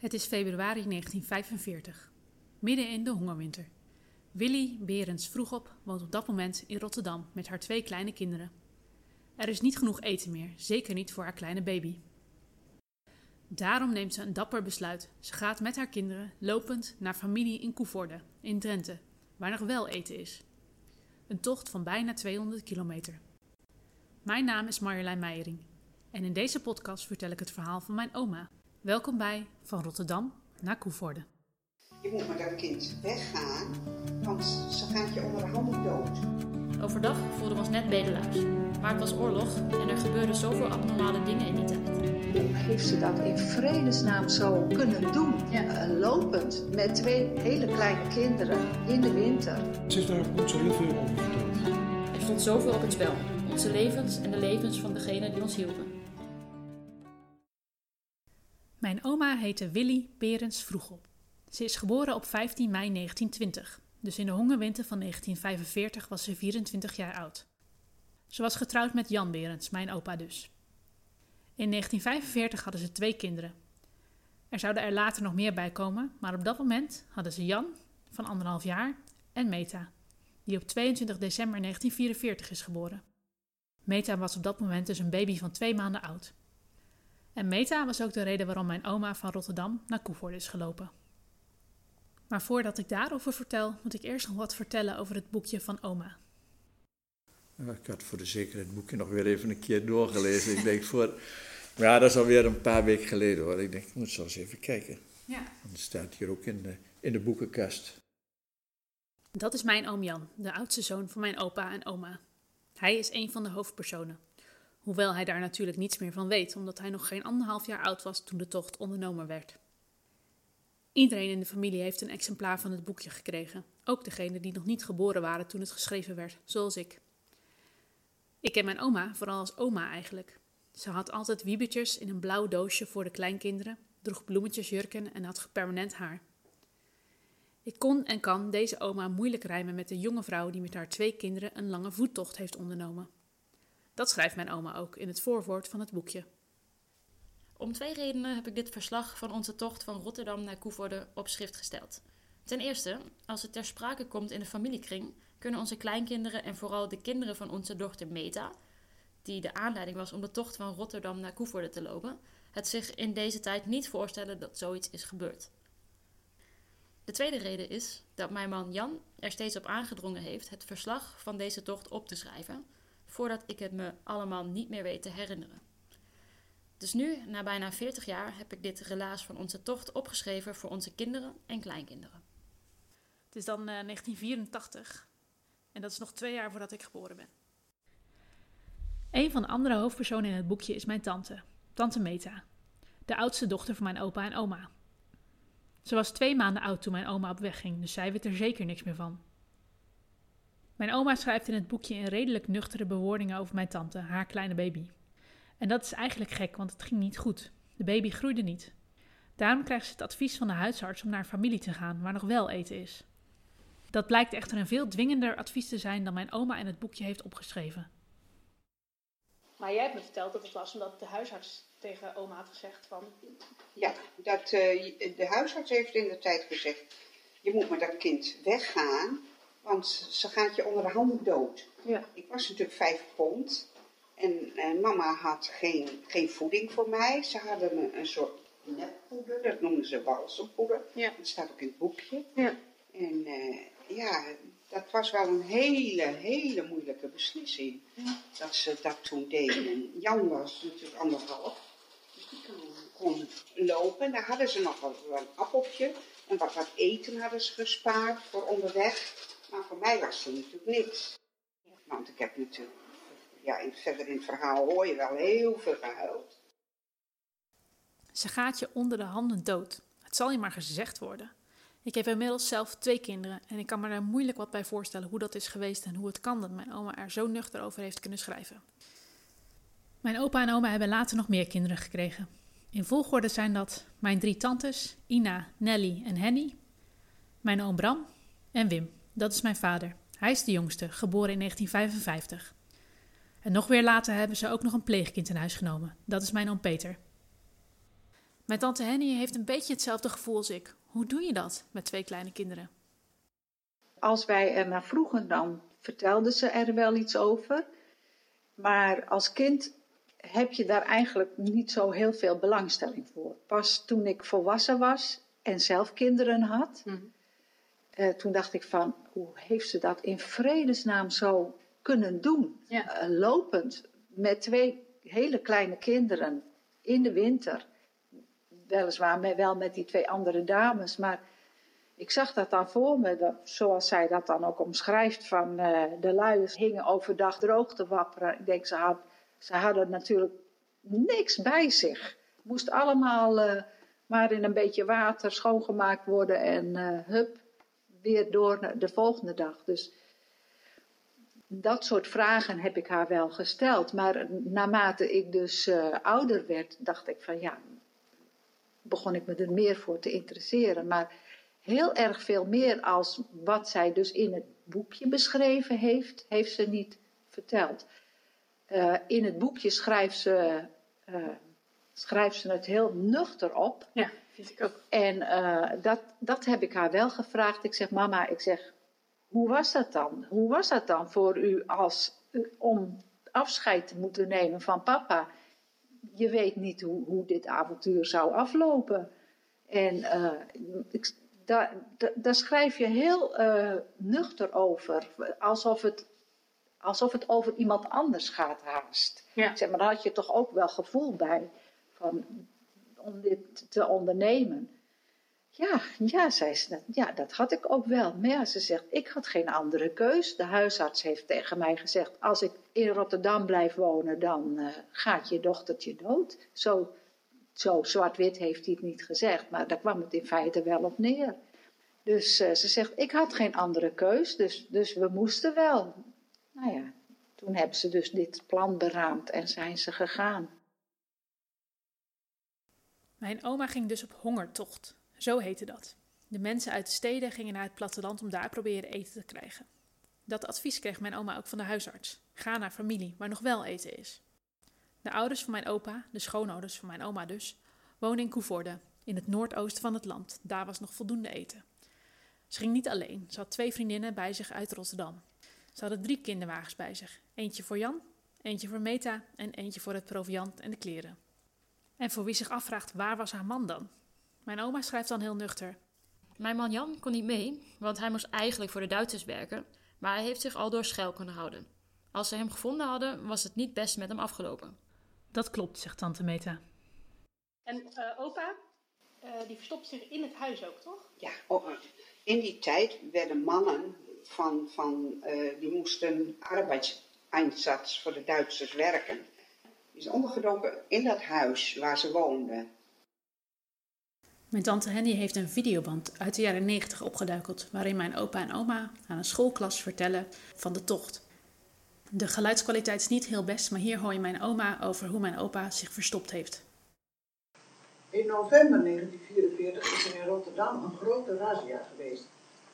Het is februari 1945, midden in de hongerwinter. Willy Berends vroegop woont op dat moment in Rotterdam met haar twee kleine kinderen. Er is niet genoeg eten meer, zeker niet voor haar kleine baby. Daarom neemt ze een dapper besluit. Ze gaat met haar kinderen lopend naar familie in Koevoorde, in Drenthe, waar nog wel eten is. Een tocht van bijna 200 kilometer. Mijn naam is Marjolein Meijering en in deze podcast vertel ik het verhaal van mijn oma. Welkom bij Van Rotterdam naar Koevoorde. Je moet met dat kind weggaan, want ze gaat je onder de handen dood. Overdag voelden we ons net bedelaars. Maar het was oorlog en er gebeurden zoveel abnormale dingen in die tijd. Hoe heeft ze dat in vredesnaam zo kunnen doen? Eh, lopend met twee hele kleine kinderen in de winter. Ze heeft daar niet zo heel veel over verteld. Er stond zoveel op het spel. Onze levens en de levens van degenen die ons hielpen. Mijn oma heette Willy Berends Vroegel. Ze is geboren op 15 mei 1920, dus in de hongerwinter van 1945 was ze 24 jaar oud. Ze was getrouwd met Jan Berends, mijn opa dus. In 1945 hadden ze twee kinderen. Er zouden er later nog meer bij komen, maar op dat moment hadden ze Jan, van anderhalf jaar, en Meta, die op 22 december 1944 is geboren. Meta was op dat moment dus een baby van twee maanden oud. En Meta was ook de reden waarom mijn oma van Rotterdam naar Koevoorde is gelopen. Maar voordat ik daarover vertel, moet ik eerst nog wat vertellen over het boekje van oma. Ik had voor de zekerheid het boekje nog weer even een keer doorgelezen. ik denk voor, maar ja, dat is alweer een paar weken geleden hoor. Ik denk, ik moet zo eens even kijken. Ja. Want het staat hier ook in de, in de boekenkast. Dat is mijn oom Jan, de oudste zoon van mijn opa en oma. Hij is een van de hoofdpersonen. Hoewel hij daar natuurlijk niets meer van weet, omdat hij nog geen anderhalf jaar oud was toen de tocht ondernomen werd. Iedereen in de familie heeft een exemplaar van het boekje gekregen, ook degenen die nog niet geboren waren toen het geschreven werd, zoals ik. Ik ken mijn oma vooral als oma eigenlijk. Ze had altijd wiebetjes in een blauw doosje voor de kleinkinderen, droeg bloemetjesjurken en had permanent haar. Ik kon en kan deze oma moeilijk rijmen met de jonge vrouw die met haar twee kinderen een lange voettocht heeft ondernomen. Dat schrijft mijn oma ook in het voorwoord van het boekje. Om twee redenen heb ik dit verslag van onze tocht van Rotterdam naar Koevoorde op schrift gesteld. Ten eerste, als het ter sprake komt in de familiekring, kunnen onze kleinkinderen en vooral de kinderen van onze dochter Meta, die de aanleiding was om de tocht van Rotterdam naar Koevoorde te lopen, het zich in deze tijd niet voorstellen dat zoiets is gebeurd. De tweede reden is dat mijn man Jan er steeds op aangedrongen heeft het verslag van deze tocht op te schrijven, voordat ik het me allemaal niet meer weet te herinneren. Dus nu, na bijna 40 jaar, heb ik dit relaas van onze tocht opgeschreven voor onze kinderen en kleinkinderen. Het is dan eh, 1984 en dat is nog twee jaar voordat ik geboren ben. Een van de andere hoofdpersonen in het boekje is mijn tante, tante Meta, de oudste dochter van mijn opa en oma. Ze was twee maanden oud toen mijn oma op weg ging, dus zij weet er zeker niks meer van. Mijn oma schrijft in het boekje in redelijk nuchtere bewoordingen over mijn tante, haar kleine baby. En dat is eigenlijk gek, want het ging niet goed. De baby groeide niet. Daarom krijgt ze het advies van de huisarts om naar familie te gaan, waar nog wel eten is. Dat blijkt echter een veel dwingender advies te zijn dan mijn oma in het boekje heeft opgeschreven. Maar jij hebt me verteld dat het was omdat de huisarts tegen oma had gezegd van... Ja, dat, eh, de huisarts heeft in de tijd gezegd, je moet met dat kind weggaan, want ze gaat je onder de handen dood. Ja. Ik was natuurlijk vijf pond en eh, mama had geen, geen voeding voor mij. Ze hadden een, een soort neppoeder, dat noemden ze balsempoeder. Ja. Dat staat ook in het boekje. Ja. En eh, ja, dat was wel een hele, hele moeilijke beslissing. Dat ze dat toen deden. En Jan was natuurlijk anderhalf. Dus die kon, lopen. Daar hadden ze nog wel een appeltje. En wat, wat eten hadden ze gespaard voor onderweg. Maar voor mij was er natuurlijk niks. Want ik heb natuurlijk, ja, verder in het verhaal hoor je wel heel veel gehuild. Ze gaat je onder de handen dood. Het zal je maar gezegd worden. Ik heb inmiddels zelf twee kinderen en ik kan me daar moeilijk wat bij voorstellen hoe dat is geweest en hoe het kan dat mijn oma er zo nuchter over heeft kunnen schrijven. Mijn opa en oma hebben later nog meer kinderen gekregen. In volgorde zijn dat mijn drie tantes, Ina, Nelly en Henny, mijn oom Bram en Wim. Dat is mijn vader. Hij is de jongste, geboren in 1955. En nog weer later hebben ze ook nog een pleegkind in huis genomen. Dat is mijn oom Peter. Mijn tante Henny heeft een beetje hetzelfde gevoel als ik. Hoe doe je dat met twee kleine kinderen? Als wij er naar vroegen, dan vertelde ze er wel iets over. Maar als kind heb je daar eigenlijk niet zo heel veel belangstelling voor. Pas toen ik volwassen was en zelf kinderen had, eh, toen dacht ik van, hoe heeft ze dat in vredesnaam zo kunnen doen? Ja. Eh, lopend, met twee hele kleine kinderen in de winter. Weliswaar met, wel met die twee andere dames, maar ik zag dat dan voor me, dat, zoals zij dat dan ook omschrijft, van eh, de luiers hingen overdag droog te wapperen. Ik denk, ze, had, ze hadden natuurlijk niks bij zich. Moest allemaal eh, maar in een beetje water schoongemaakt worden en hup, weer door de volgende dag. Dus dat soort vragen heb ik haar wel gesteld. Maar naarmate ik dus eh, ouder werd, dacht ik van ja, begon ik me er meer voor te interesseren. Maar heel erg veel meer als wat zij dus in het boekje beschreven heeft, heeft ze niet verteld. Eh, in het boekje schrijft ze, eh, schrijft ze het heel nuchter op. Ja, vind ik ook. En eh, dat, dat heb ik haar wel gevraagd. Ik zeg, mama, ik zeg, hoe was dat dan? Hoe was dat dan voor u als, om afscheid te moeten nemen van papa? Je weet niet hoe, hoe dit avontuur zou aflopen. En eh, ik, daar, da- daar schrijf je heel eh, nuchter over. Alsof het, alsof het over iemand anders gaat haast. Ja. Zeg maar, daar had je toch ook wel gevoel bij om dit te ondernemen. Ja, ja, zei ze, ja, dat had ik ook wel. Maar ja, ze zegt, ik had geen andere keus. De huisarts heeft tegen mij gezegd, als ik in Rotterdam blijf wonen, dan eh, gaat je dochtertje dood. Zo, zo zwart-wit heeft hij het niet gezegd, maar daar kwam het in feite wel op neer. Dus eh, ze zegt, ik had geen andere keus, dus, dus we moesten wel. Nou ja, toen hebben ze dus dit plan beraamd en zijn ze gegaan. Mijn oma ging dus op hongertocht. Zo heette dat. De mensen uit de steden gingen naar het platteland om daar proberen eten te krijgen. Dat advies kreeg mijn oma ook van de huisarts. Ga naar familie, waar nog wel eten is. De ouders van mijn opa, de schoonouders van mijn oma dus, woonden in Koevoorde, in het noordoosten van het land. Daar was nog voldoende eten. Ze ging niet alleen, ze had twee vriendinnen bij zich uit Rotterdam. Ze hadden drie kinderwagens bij zich. Eentje voor Jan, eentje voor Meta en eentje voor het proviant en de kleren. En voor wie zich afvraagt, waar was haar man dan? Mijn oma schrijft dan heel nuchter. Mijn man Jan kon niet mee, want hij moest eigenlijk voor de Duitsers werken, maar hij heeft zich al door schuil kunnen houden. Als ze hem gevonden hadden, was het niet best met hem afgelopen. Dat klopt, zegt tante Meta. En eh, opa, eh, die verstopt zich in het huis ook, toch? Ja, oh, in die tijd werden mannen van, van eh, die moesten arbeidseinsatz voor de Duitsers werken. Is ondergedoken in dat huis waar ze woonden. Mijn tante Henny heeft een videoband uit de jaren 90 opgeduikeld, waarin mijn opa en oma aan een schoolklas vertellen van de tocht. De geluidskwaliteit is niet heel best, maar hier hoor je mijn oma over hoe mijn opa zich verstopt heeft. In november 1944 is er in Rotterdam een grote razzia geweest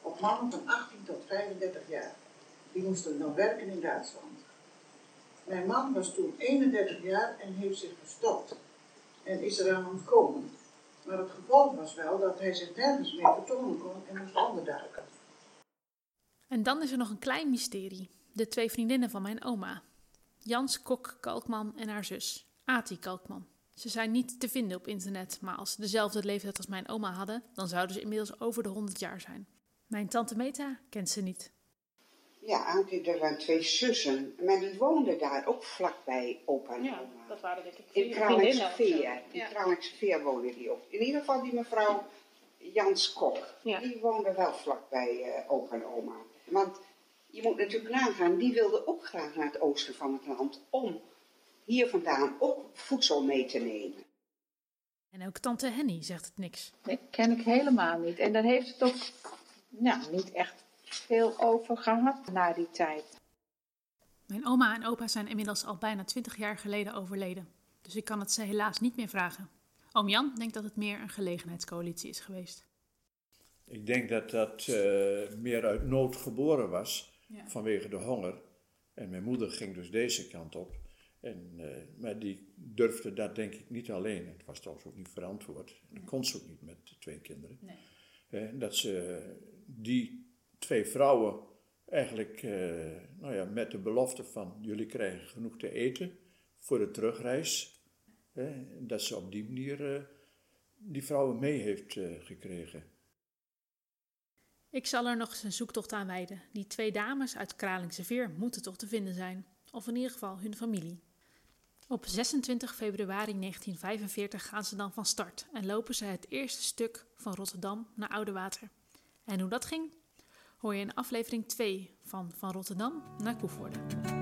op mannen van 18 tot 35 jaar. Die moesten dan werken in Duitsland. Mijn man was toen 31 jaar en heeft zich verstopt en is eraan ontkomen. Maar het gevolg was wel dat hij zich nergens meer vertonen kon en moest onderduiken. En dan is er nog een klein mysterie: de twee vriendinnen van mijn oma. Jans Kok Kalkman en haar zus, Ati Kalkman. Ze zijn niet te vinden op internet, maar als ze dezelfde leeftijd als mijn oma hadden, dan zouden ze inmiddels over de 100 jaar zijn. Mijn tante Meta kent ze niet. Ja, er waren twee zussen, maar die woonden daar ook vlakbij opa en Ja, oma. dat waren denk ik In vier Kralingse vriendinnen of zo. Veer. In Ja. Kralingse Veer woonde die ook. In ieder geval die mevrouw Jans Kok. Ja. Die woonde wel vlakbij eh opa en oma. Want je moet natuurlijk nagaan, die wilde ook graag naar het oosten van het land om hier vandaan ook voedsel mee te nemen. En ook tante Henny zegt het niks. Nee, ken ik helemaal niet. En daar heeft het ook nou, niet echt veel over gehad na die tijd. Mijn oma en opa zijn inmiddels al bijna 20 jaar geleden overleden, dus ik kan het ze helaas niet meer vragen. Oom Jan denkt dat het meer een gelegenheidscoalitie is geweest. Ik denk dat dat eh, meer uit nood geboren was Ja. vanwege de honger. En mijn moeder ging dus deze kant op. En, eh, maar die durfde dat denk ik niet alleen. Het was trouwens ook niet verantwoord. Dat kon ze ook niet met de twee kinderen. Nee. Dat ze die twee vrouwen eigenlijk eh, nou ja, met de belofte van jullie krijgen genoeg te eten voor de terugreis. hè, dat ze op die manier eh, die vrouwen mee heeft eh, gekregen. Ik zal er nog eens een zoektocht aan wijden. Die twee dames uit Kralingse Veer moeten toch te vinden zijn. Of in ieder geval hun familie. Op 26 februari 1945 gaan ze dan van start en lopen ze het eerste stuk van Rotterdam naar Oudewater. En hoe dat ging, hoor je in aflevering 2 van Van Rotterdam naar Koevoorde.